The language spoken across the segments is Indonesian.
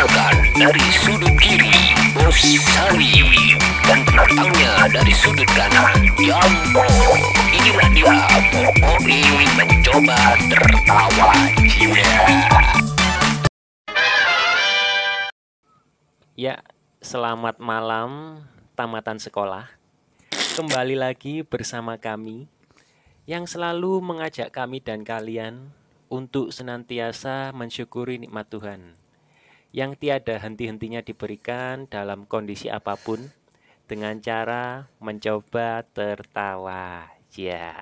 Perkenalkan dari sudut kiri Bos Sari dan penantangnya dari sudut kanan Jambo. Inilah dia Boboi mencoba tertawa jiwa. Ya, selamat malam tamatan sekolah. Kembali lagi bersama kami yang selalu mengajak kami dan kalian untuk senantiasa mensyukuri nikmat Tuhan yang tiada henti-hentinya diberikan dalam kondisi apa pun dengan cara mencoba tertawa. Ya.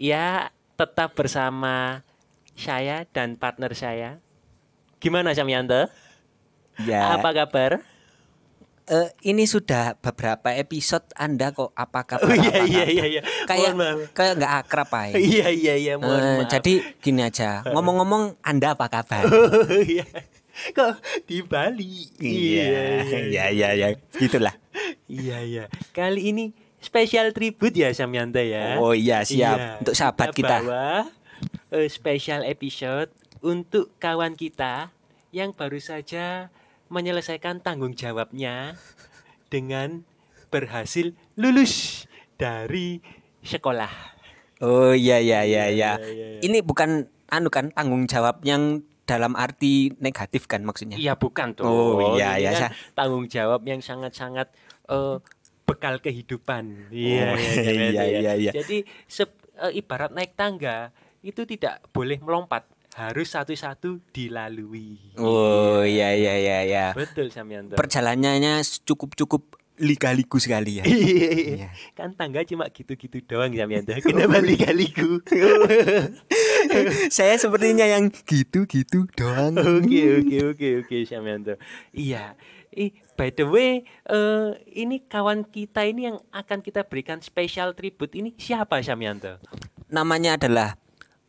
Ya, tetap bersama saya dan partner saya. Gimana Samyanto? Ya, Apa kabar? Eh, ini sudah beberapa episode Anda kok apa kabar? Oh iya iya kabar? iya iya. Kayak Mohon maaf. kayak nggak akrab aja. Iya iya iya mohon maaf. jadi gini aja, ngomong-ngomong Anda apa kabar? Oh, iya. Kok di Bali? iya, iya, iya, gitulah. Iya iya. Kali ini spesial tribute ya Samyanto ya. Oh iya, siap. Iya, Untuk sahabat kita. bawa eh, spesial episode untuk kawan kita yang baru saja menyelesaikan tanggung jawabnya dengan berhasil lulus dari sekolah. Oh iya, iya, iya, iya. Iya, iya, iya. Ini bukan anu kan tanggung jawab yang dalam arti negatif kan maksudnya? Iya bukan tuh. Oh, iya, Ini iya, kan tanggung jawab yang sangat-sangat eh, bekal kehidupan. Iya, Oh, iya, iya, iya, iya, iya. Jadi sep- eh, ibarat naik tangga itu tidak boleh melompat, harus satu-satu dilalui. Oh iya, iya, iya, iya. Betul Samyanto. Perjalanannya cukup-cukup liga-ligu sekali ya. Iya. Kan tangga cuma gitu-gitu doang Samyanto. Kenapa liga-ligu? Saya sepertinya yang gitu-gitu doang. Oke oke oke oke Samyanto. Iya. Ih, by the way, eh ini kawan kita ini yang akan kita berikan special tribute ini siapa Samyanto? namanya adalah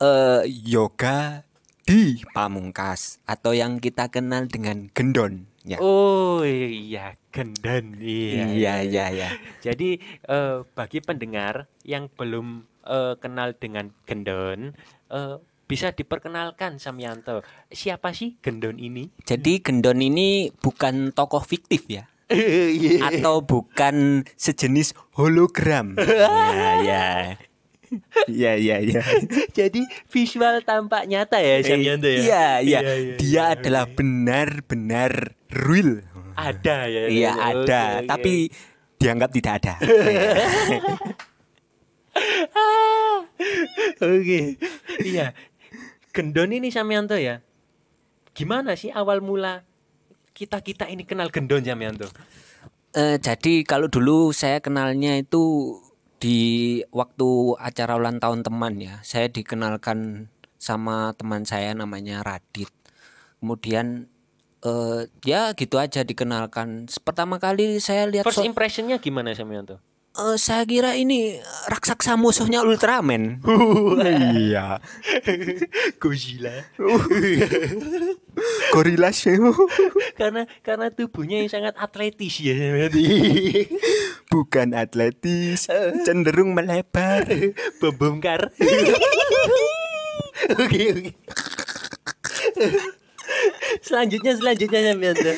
eh, yoga di pamungkas atau yang kita kenal dengan gendon ya. Oh iya, gendon. Iya. iya iya iya. Jadi eh, bagi pendengar yang belum eh, kenal dengan gendon, eh, bisa diperkenalkan Samyanto. Siapa sih gendon ini? Jadi gendon ini bukan tokoh fiktif ya Iya. atau bukan sejenis hologram. ya ya. Iya iya iya. Jadi visual tampak nyata ya Samyanto ya. Iya iya. iya, Dia iya, adalah benar-benar real. Ada ya. Iya Oke, ada, oke. tapi dianggap tidak ada. Oke. Iya. Gendon ini Samyanto ya. Gimana sih awal mula kita-kita ini kenal gendon Samyanto? Eh, jadi kalau dulu saya kenalnya itu di waktu acara ulang tahun teman ya. Saya dikenalkan sama teman saya namanya Radit. Kemudian eh ya gitu aja dikenalkan. Pertama kali saya lihat First so- impressionnya gimana Samyanto? eh, saya kira ini raksasa musuhnya Ultraman. iya. Godzilla. Gorilla karena karena tubuhnya yang sangat atletis ya. Bukan atletis, cenderung melebar. Membongkar. Oke oke. selanjutnya selanjutnya Samyanto.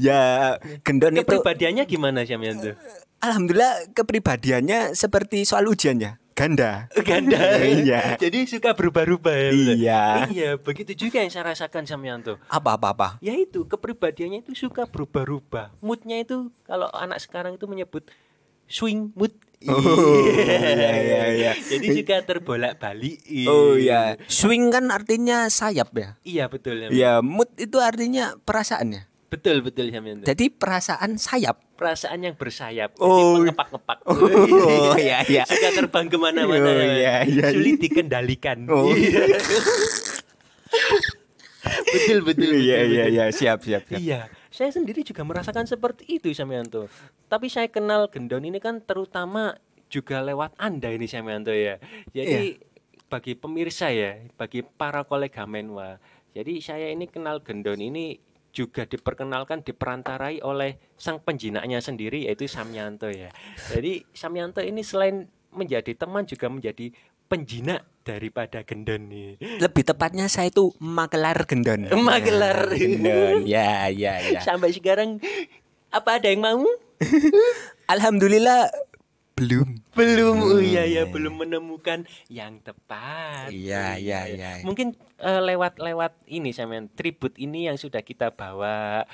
ya, gendon itu Kepribadiannya gimana Samyanto? Alhamdulillah kepribadiannya seperti soal ujiannya ganda. Ganda. Iya. Jadi suka berubah-ubah ya. Iya. Iya, begitu juga yang saya rasakan Samyanto. Apa apa apa? Ya itu kepribadiannya itu suka berubah-ubah. Moodnya itu kalau anak sekarang itu menyebut swing mood. Oh, iya, iya, iya. Jadi juga terbolak-balik. Oh ya, swing kan artinya sayap ya. Iya betul ya. Ya, mood itu artinya perasaannya. Betul betul Samyanto. Jadi perasaan sayap. Perasaan yang bersayap. Oh. Jadi mengepak-ngepak. Oh, iya, iya. Suka terbang ke mana-mana. Oh, iya, iya, Sulit dikendalikan. Oh. Iya. betul betul. Iya iya iya, siap siap siap. Iya, saya sendiri juga merasakan seperti itu Samyanto. Tapi saya kenal gendon ini kan terutama juga lewat Anda ini Samyanto ya. Jadi bagi pemirsa ya, bagi para kolega Menwa. Jadi saya ini kenal gendon ini juga diperkenalkan diperantarai oleh sang penjinaknya sendiri yaitu Samyanto ya. Jadi Samyanto ini selain menjadi teman juga menjadi penjinak daripada gendon nih. Lebih tepatnya saya itu makelar gendon. Makelar. gendon. Ya, ya, ya. Sampai sekarang apa ada yang mau? Alhamdulillah belum. Belum, oh iya ya, belum menemukan yang tepat. Iya, iya, iya. Mungkin eh, lewat-lewat ini sampean tribut ini yang sudah kita bawa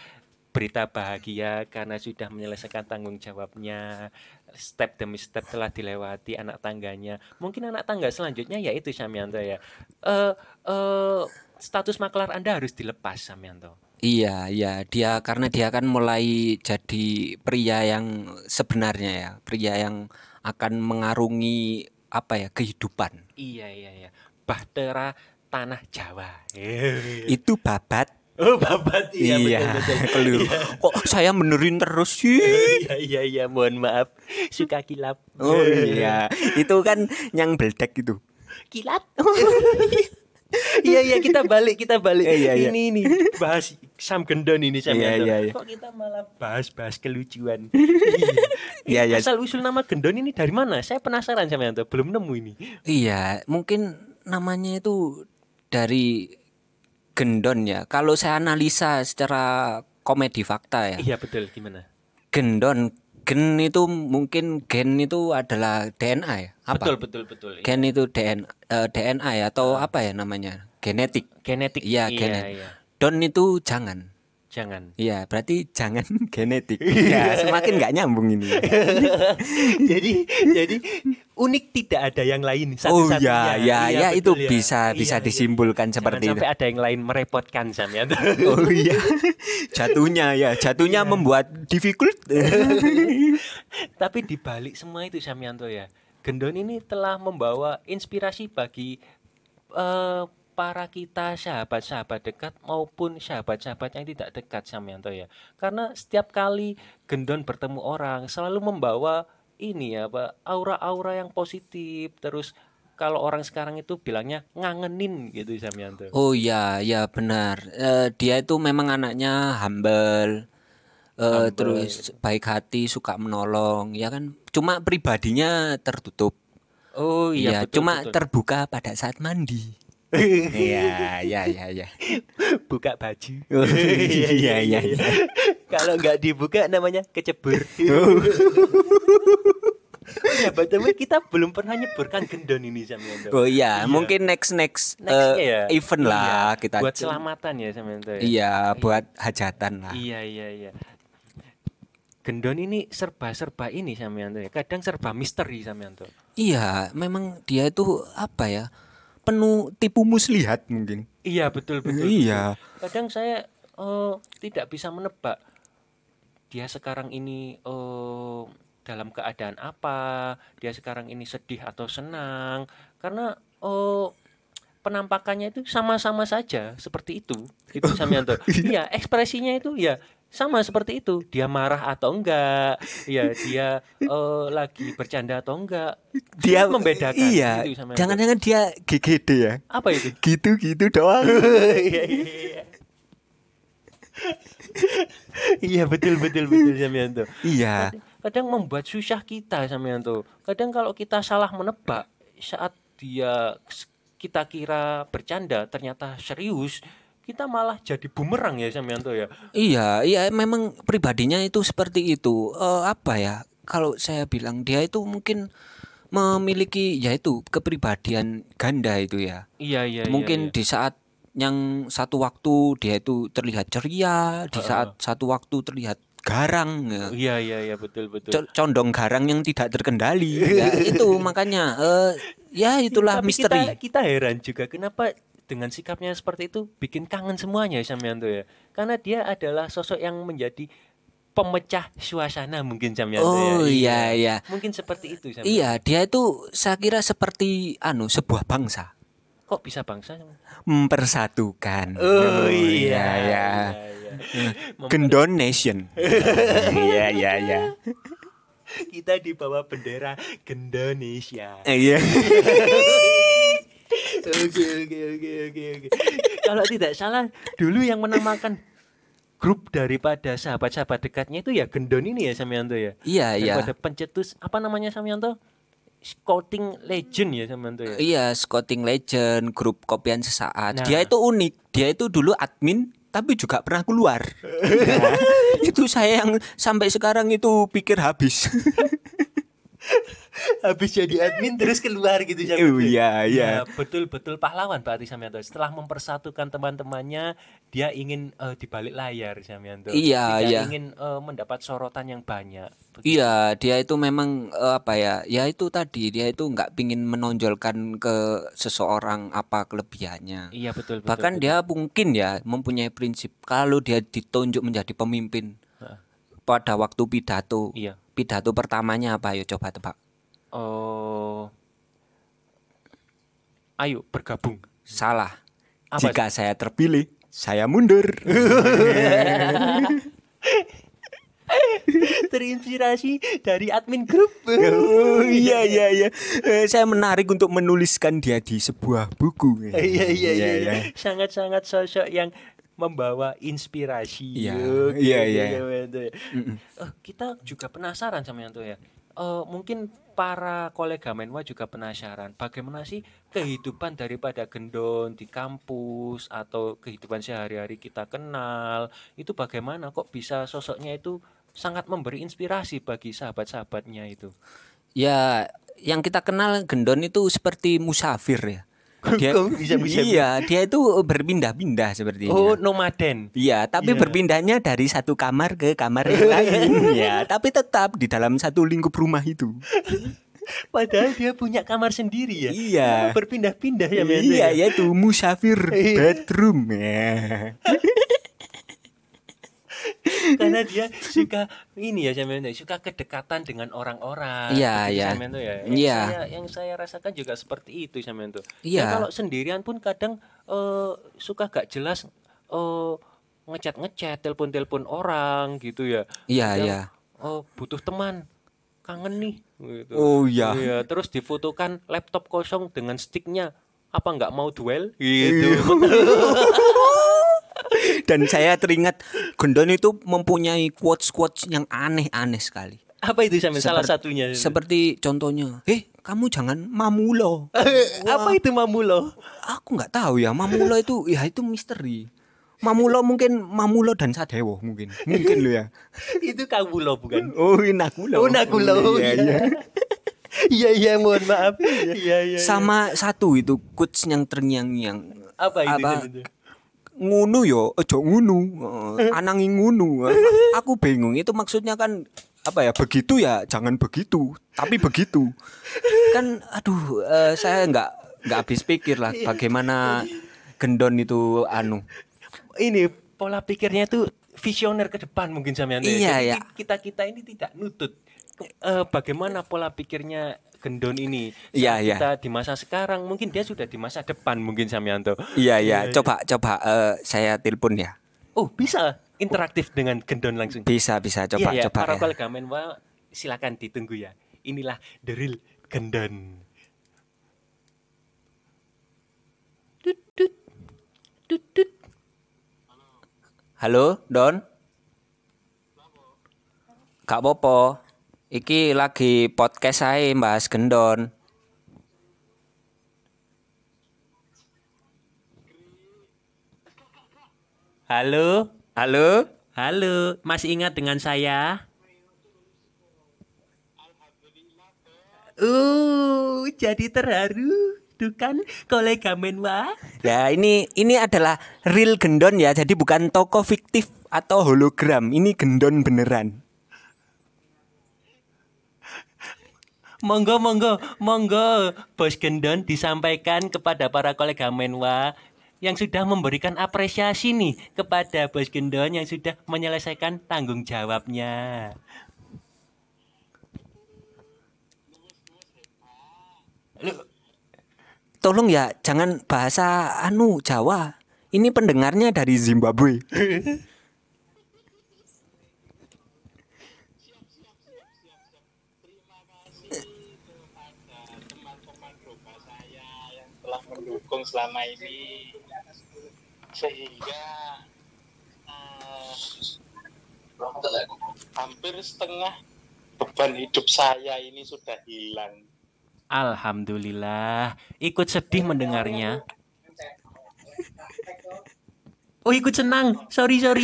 berita bahagia karena sudah menyelesaikan tanggung jawabnya step demi step telah dilewati anak tangganya mungkin anak tangga selanjutnya yaitu Samianto ya eh eh, status maklar anda harus dilepas Samianto Iya, iya, dia karena dia kan mulai jadi pria yang sebenarnya ya, pria yang akan mengarungi apa ya kehidupan. iya iya iya. Bahtera tanah Jawa. Itu babat. oh babat. Iya, betul betul. keliru. Kok saya benerin terus sih? iya iya iya. Mohon maaf. Suka kilap. Oh iya, itu kan yang beldek itu. kilat iya iya kita balik kita balik Iya, iya. ini ini bahas Sam Gendon ini Sam Iya, Gendon. iya, iya. kok kita malah bahas bahas kelucuan Iya, iya. asal usul nama Gendon ini dari mana saya penasaran sama Yanto belum nemu ini Iya, mungkin namanya itu dari gendon ya. Kalau saya analisa secara komedi fakta ya, iya betul gimana gendon gen itu mungkin gen itu adalah DNA ya. Apa? betul betul betul iya. Gen itu DNA, eh, DNA ya atau apa ya namanya? Genetik. genetik Iya, iya, genet- iya. Don itu jangan. Jangan Iya, berarti jangan genetik. Ya, semakin nggak nyambung ini. jadi jadi unik tidak ada yang lain Oh satu-satunya. ya, ya, ya itu betul bisa Iya, bisa iya. disimpulkan Jangan seperti itu. sampai ada yang lain merepotkan Sam ya Oh iya, jatuhnya ya, jatuhnya membuat difficult. Tapi di balik semua itu Samyanto ya, Gendon ini telah membawa inspirasi bagi eh, para kita sahabat-sahabat dekat maupun sahabat-sahabat yang tidak dekat Samyanto ya. Karena setiap kali Gendon bertemu orang selalu membawa ini ya, Pak, aura-aura yang positif terus kalau orang sekarang itu bilangnya ngangenin gitu Samyanto. Oh iya, ya benar. Eh, dia itu memang anaknya humble, eh, terus baik hati, suka menolong, ya kan. Cuma pribadinya tertutup. Oh Iya, iya, betul, cuma betul. terbuka pada saat mandi. Iya, iya, iya, iya. buka baju. Iya, iya, iya. Kalau nggak dibuka namanya kecebur. ya, betul kita belum pernah nyeburkan gendon ini Samyanto. Oh iya, mungkin next next, Nextnya eh, ya. event lah Iya, kita. buat selamatan ya Samyanto ya. Iya, buat hajatan lah. Iya iya iya. Gendon ini serba-serba ini Samyanto ya. Kadang serba misteri Samyanto. Iya, memang dia itu apa ya? Penuh tipu muslihat mungkin. Iya betul betul. Iya. Kadang saya eh, tidak bisa menebak dia sekarang ini eh, dalam keadaan apa, dia sekarang ini sedih atau senang karena eh, penampakannya itu sama-sama saja seperti itu. Itu Samyanto. Iya, ekspresinya itu ya sama seperti itu. Dia marah atau enggak, ya dia eh, lagi bercanda atau enggak. Dia membedakan Iya. gitu. Jangan-jangan dia GGD ya. apa itu? Gitu-gitu doang. Iya, iya, iya. Iya betul betul betul Samyanto. iya. Kadang membuat susah kita Samyanto. Kadang kalau kita salah menebak saat dia kita kira bercanda ternyata serius, kita malah jadi bumerang ya Samyanto ya. Iya, iya memang pribadinya itu seperti itu. Eh, apa ya? Kalau saya bilang dia itu mungkin memiliki yaitu kepribadian ganda itu ya. Iya iya. iya, mungkin iya. di saat yang satu waktu dia itu terlihat ceria, di saat satu waktu terlihat garang ya. Iya iya iya betul betul. Co- condong garang yang tidak terkendali ya itu makanya eh ya itulah Tapi misteri Kita, kita heran juga kenapa dengan sikapnya seperti itu bikin kangen semuanya Samyanto ya. Karena dia adalah sosok yang menjadi pemecah suasana mungkin Samyanto ya. oh iya iya Mungkin seperti itu Samyanto. iya dia itu saya kira seperti anu sebuah bangsa Kok bisa bangsa? mempersatukan Oh, iya ya iya, iya. Gendon Nation iya iya iya Kita di bawah bendera Indonesia. iya Oke oke oke oke oke. Kalau tidak salah dulu yang menamakan grup daripada sahabat-sahabat dekatnya itu ya Gendon ini ya Samyanto ya. iya iya Daripada pencetus apa namanya Samyanto? scouting legend ya sama tuh ya. Iya, scouting legend, grup kopian sesaat. Nah. Dia itu unik. Dia itu dulu admin tapi juga pernah keluar. Nah, itu saya yang sampai sekarang itu pikir habis. Habis jadi admin terus keluar gitu. Oh, iya, iya. Ya, betul-betul pahlawan berarti Samianto. Setelah mempersatukan teman-temannya, dia ingin eh, di balik layar Samianto. Iya, Tidak iya. ingin eh, mendapat sorotan yang banyak. Iya, dia itu memang eh, apa ya? Ya itu tadi dia itu nggak pingin menonjolkan ke seseorang apa kelebihannya. Iya betul betul. Bahkan betul. dia mungkin ya mempunyai prinsip kalau dia ditunjuk menjadi pemimpin pada waktu pidato. Iya. Pidato pertamanya apa? Ayo coba tebak. Oh. Ayo bergabung. Salah. Apa? Jika saya terpilih, saya mundur. Terinspirasi dari admin grup. oh iya iya iya. Eh, saya menarik untuk menuliskan dia di sebuah buku. Iya iya iya. iya. Sangat-sangat sosok yang membawa inspirasi. Iya, Oke, iya, iya. oke, oke. Eh, kita juga penasaran sama yang tuh ya. Eh, mungkin para kolega Menwa juga penasaran bagaimana sih kehidupan daripada gendon di kampus atau kehidupan sehari-hari kita kenal itu bagaimana kok bisa sosoknya itu sangat memberi inspirasi bagi sahabat-sahabatnya itu. Ya, yang kita kenal Gendon itu seperti musafir ya. Dia, Kok bisa- bisa- iya, dia itu berpindah-pindah sepertinya. Oh, nomaden. Iya, tapi Iya. berpindahnya dari satu kamar ke kamar yang lain. ya, tapi tetap di dalam satu lingkup rumah itu. Padahal dia punya kamar sendiri ya. Iya. Berpindah-pindah ya iya, ya. yaitu musafir Iya. bedroom ya. Karena dia suka ini ya Samen, suka kedekatan dengan orang-orang. Iya, iya. Ya. Yang Iya. saya yang saya rasakan juga seperti itu Samen tuh. Iya. Kalau sendirian pun kadang eh, suka gak jelas eh, ngechat-ngechat, telepon-telepon orang gitu ya. Iya, iya. Oh, butuh teman. Kangen nih gitu. Oh, iya. Iya, terus difotokan laptop kosong dengan sticknya. Apa nggak mau duel? Gitu. Iya. Dan saya teringat Gendon itu mempunyai quotes-quotes yang aneh-aneh sekali. Apa itu? Salah satunya. Seperti contohnya, "Eh, kamu jangan mamulo." Apa itu mamulo? Aku nggak tahu ya, mamulo itu ya itu misteri. Mamulo mungkin mamulo dan sadewo mungkin. Mungkin lo ya. itu kamulo bukan? Oh, nakulo. Oh, nakulo. Iya, iya. Iya iya mohon maaf. Iya iya. iya. Sama satu itu quotes yang terngiang-ngiang. apa itu? apa? Samen tuh? Ngunu yo ojo ngunu. Eh, anangi ngunu. Eh, aku bingung itu maksudnya kan apa ya begitu ya jangan begitu tapi begitu. Kan aduh eh, saya nggak nggak habis pikir lah bagaimana gendon itu anu. Ini pola pikirnya tuh visioner ke depan mungkin sama Iya, ya. Kita kita ini tidak nutut. Eh, bagaimana pola pikirnya gendon ini? Iya, Saat iya. Kita di masa sekarang mungkin dia sudah di masa depan mungkin Samyanto. iya ya coba coba eh, saya telepon ya Oh bisa interaktif dengan gendon langsung. bisa bisa coba iya, ya, coba para ya. kolega menwa silakan ditunggu ya. Inilah the real gendon. Tut, tut. Tut, tut. halo Don Gak apa-apa Iki lagi podcast saya bahas gendon Halo, Halo halo, masih ingat dengan saya? Uh, jadi terharu, tuh kan kolega menwa. Ya ini ini adalah real gendon ya, jadi bukan toko fiktif atau hologram. Ini gendon beneran. Monggo, monggo, monggo, Bos Gendon disampaikan kepada para kolega menwa yang sudah memberikan apresiasi nih kepada Bos Gendon yang sudah menyelesaikan tanggung jawabnya. Tolong ya jangan bahasa anu Jawa. Ini pendengarnya dari Zimbabwe. teman-teman rumah saya yang telah mendukung selama ini sehingga eh, hampir setengah beban hidup saya ini sudah hilang Alhamdulillah, ikut sedih mendengarnya. Oh, ikut senang. Sorry, sorry.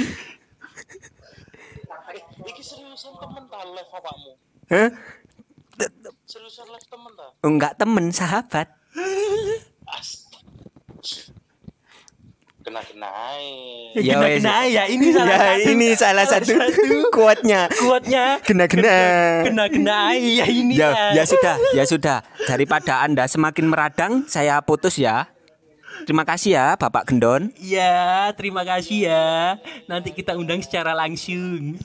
Iki seriusan temen ta live awakmu? Hah? Seriusan live temen ta? Enggak temen, sahabat. Ya wes. Kena-kena ya, ini salah Ya, satu. ini salah satu kuatnya. kuatnya. Kena-kena. Kena-kena ya ini Ya, ya sudah, ya sudah. Daripada Anda semakin meradang, saya putus ya. Terima kasih ya, Bapak Gendon. Ya, terima kasih ya. Nanti kita undang secara langsung.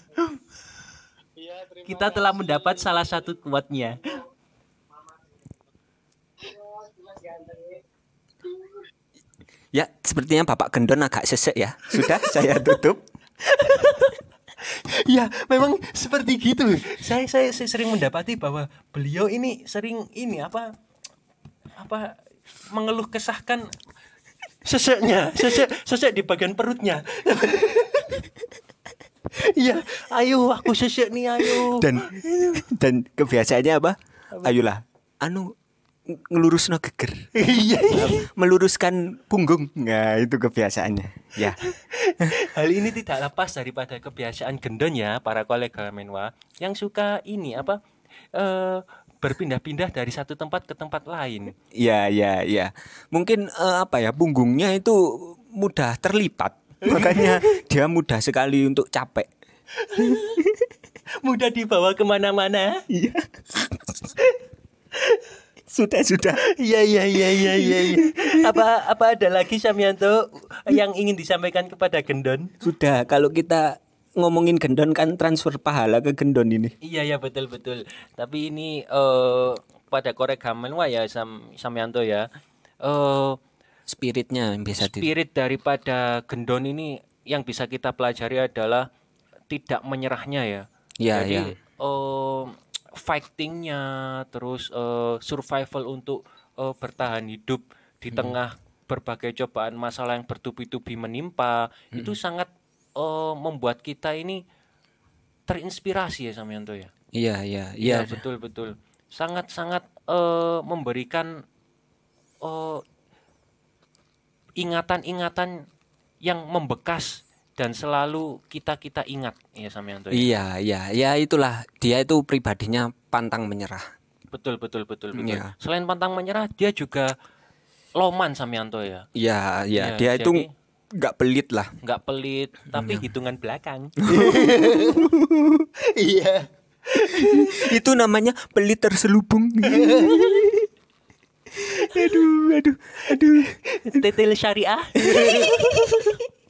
Iya, terima Kita telah mendapat salah satu kuatnya. Ya, sepertinya Bapak Gendon agak sesek ya. Sudah, saya tutup. Ya, memang seperti gitu. Saya, saya saya sering mendapati bahwa beliau ini sering ini apa apa mengeluh kesahkan seseknya, sesek sesek di bagian perutnya. Iya, ayo aku sesek nih, ayo. Dan dan kebiasaannya apa? Ayolah, anu ngelurusno geger. Iya, iya. Meluruskan punggung. Nah, itu kebiasaannya. Ya. Hal ini tidak lepas daripada kebiasaan gendon ya para kolega menwa yang suka ini apa eh berpindah-pindah dari satu tempat ke tempat lain. Ya, ya, ya. Mungkin eh, apa ya? Punggungnya itu mudah terlipat. Makanya dia mudah sekali untuk capek. Mudah dibawa ke mana-mana. Iya. sudah, sudah. Iya iya iya iya iya. iya. Apa apa ada lagi Samyanto yang ingin disampaikan kepada gendon? Sudah, kalau kita ngomongin gendon kan transfer pahala ke gendon ini. Iya ya betul betul. Tapi ini eh pada korek wah ya Sam Samyanto ya. Eh Spiritnya yang bisa di spirit daripada gendon ini yang bisa kita pelajari adalah tidak menyerahnya ya. Iya, Jadi iya. eh, fightingnya terus eh, survival untuk eh, bertahan hidup di tengah berbagai cobaan masalah yang bertubi-tubi menimpa itu sangat eh, membuat kita ini terinspirasi ya Samyanto ya. Iya, iya, Iya iya. betul betul. Sangat sangat eh, memberikan eh, ingatan-ingatan yang membekas dan selalu kita kita ingat ya Samyanto. ya. Iya, iya, ya itulah dia itu pribadinya pantang menyerah. Betul betul betul betul. Iya. Selain pantang menyerah, dia juga loman Samyanto ya. Iya, iya, Ya, dia itu jadi- nggak pelit lah. Nggak pelit, tapi Iya. hitungan belakang. Iya. itu namanya pelit terselubung. aduh, aduh, aduh. Tetel syariah.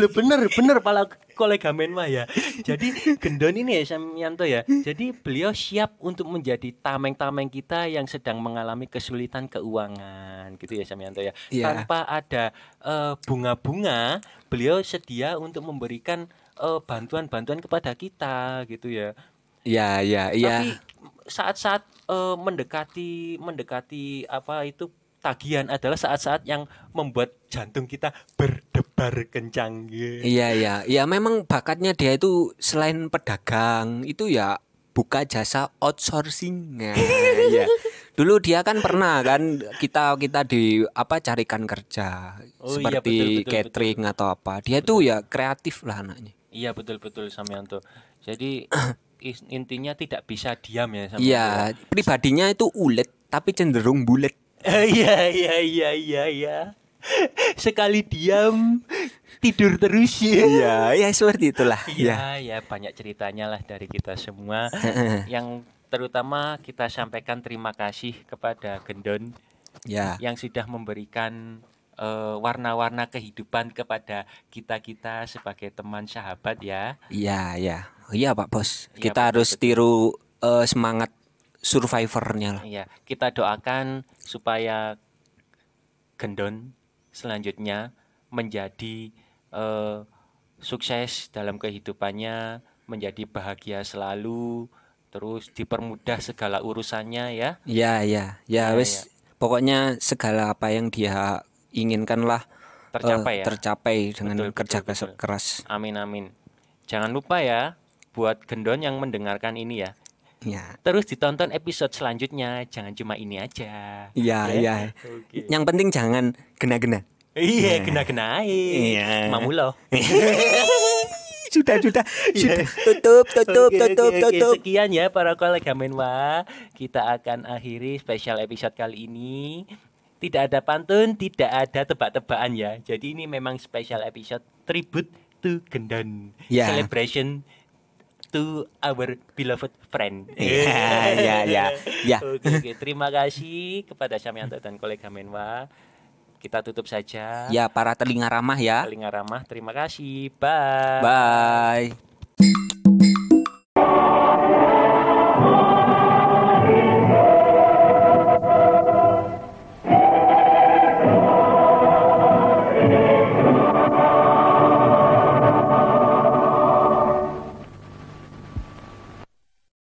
Lo bener bener pala kolega Menma ya. Jadi gendon ini ya Samyanto ya. Jadi beliau siap untuk menjadi tameng-tameng kita yang sedang mengalami kesulitan keuangan gitu ya Samyanto ya. Iya. Tanpa ada eh, bunga-bunga, beliau sedia untuk memberikan eh, bantuan-bantuan kepada kita gitu ya. Iya, iya, iya. Tapi saat-saat eh, mendekati mendekati apa itu tagihan adalah saat-saat yang membuat jantung kita berdebar kencang. gitu. Iya, iya. Ya memang bakatnya dia itu selain pedagang, itu ya buka jasa outsourcing. Nah, iya. Dulu dia kan pernah kan kita kita di apa carikan kerja Oh iya, seperti betul, betul, catering atau apa. Dia tuh ya kreatif lah anaknya. Iya betul-betul Samyanto. Jadi is- intinya tidak bisa diam ya Samyanto. Iya, pribadinya itu ulet tapi cenderung bulet. Iya iya iya iya iya. Sekali diam tidur terus ya. Iya, ya seperti itulah. Iya ya banyak ceritanya lah dari kita semua. yang terutama kita sampaikan terima kasih kepada Gendon Ya. yang sudah memberikan eh, warna-warna kehidupan kepada kita-kita sebagai teman sahabat ya. Iya, iya. Iya, Pak Bos. Iya, Kita betul, harus betul. tiru eh, semangat survivornya lah. Iya, kita doakan supaya Gendon selanjutnya menjadi eh, sukses dalam kehidupannya, menjadi bahagia selalu, terus dipermudah segala urusannya ya. Iya, iya. Ya Ya, wes pokoknya segala apa yang dia inginkan lah eh, Tercapai ya. tercapai dengan Betul, betul, kerja betul. keras. Amin amin. Jangan lupa ya buat Gendon yang mendengarkan ini ya. Ya. Terus ditonton episode selanjutnya, jangan cuma ini aja. Iya, Ya? iya. Oke. Yang penting jangan gena-gena. Iya, kena-kena Iya. Mamulo. sudah, sudah, sudah. Tutup, tutup, Oke, tutup, oke. tutup. Sekian ya para kolega Menwa. Kita akan akhiri spesial episode kali ini. Tidak ada pantun, tidak ada tebak-tebakan ya. Jadi ini memang spesial episode tribute to Gendon. Ya. Celebration to our beloved friend. Ya, ya, ya, ya. Oke, oke. Terima kasih kepada Samyanto dan kolega Menwa. Kita tutup saja. Ya, para telinga ramah ya. Paling ramah. Terima kasih. Bye. Bye.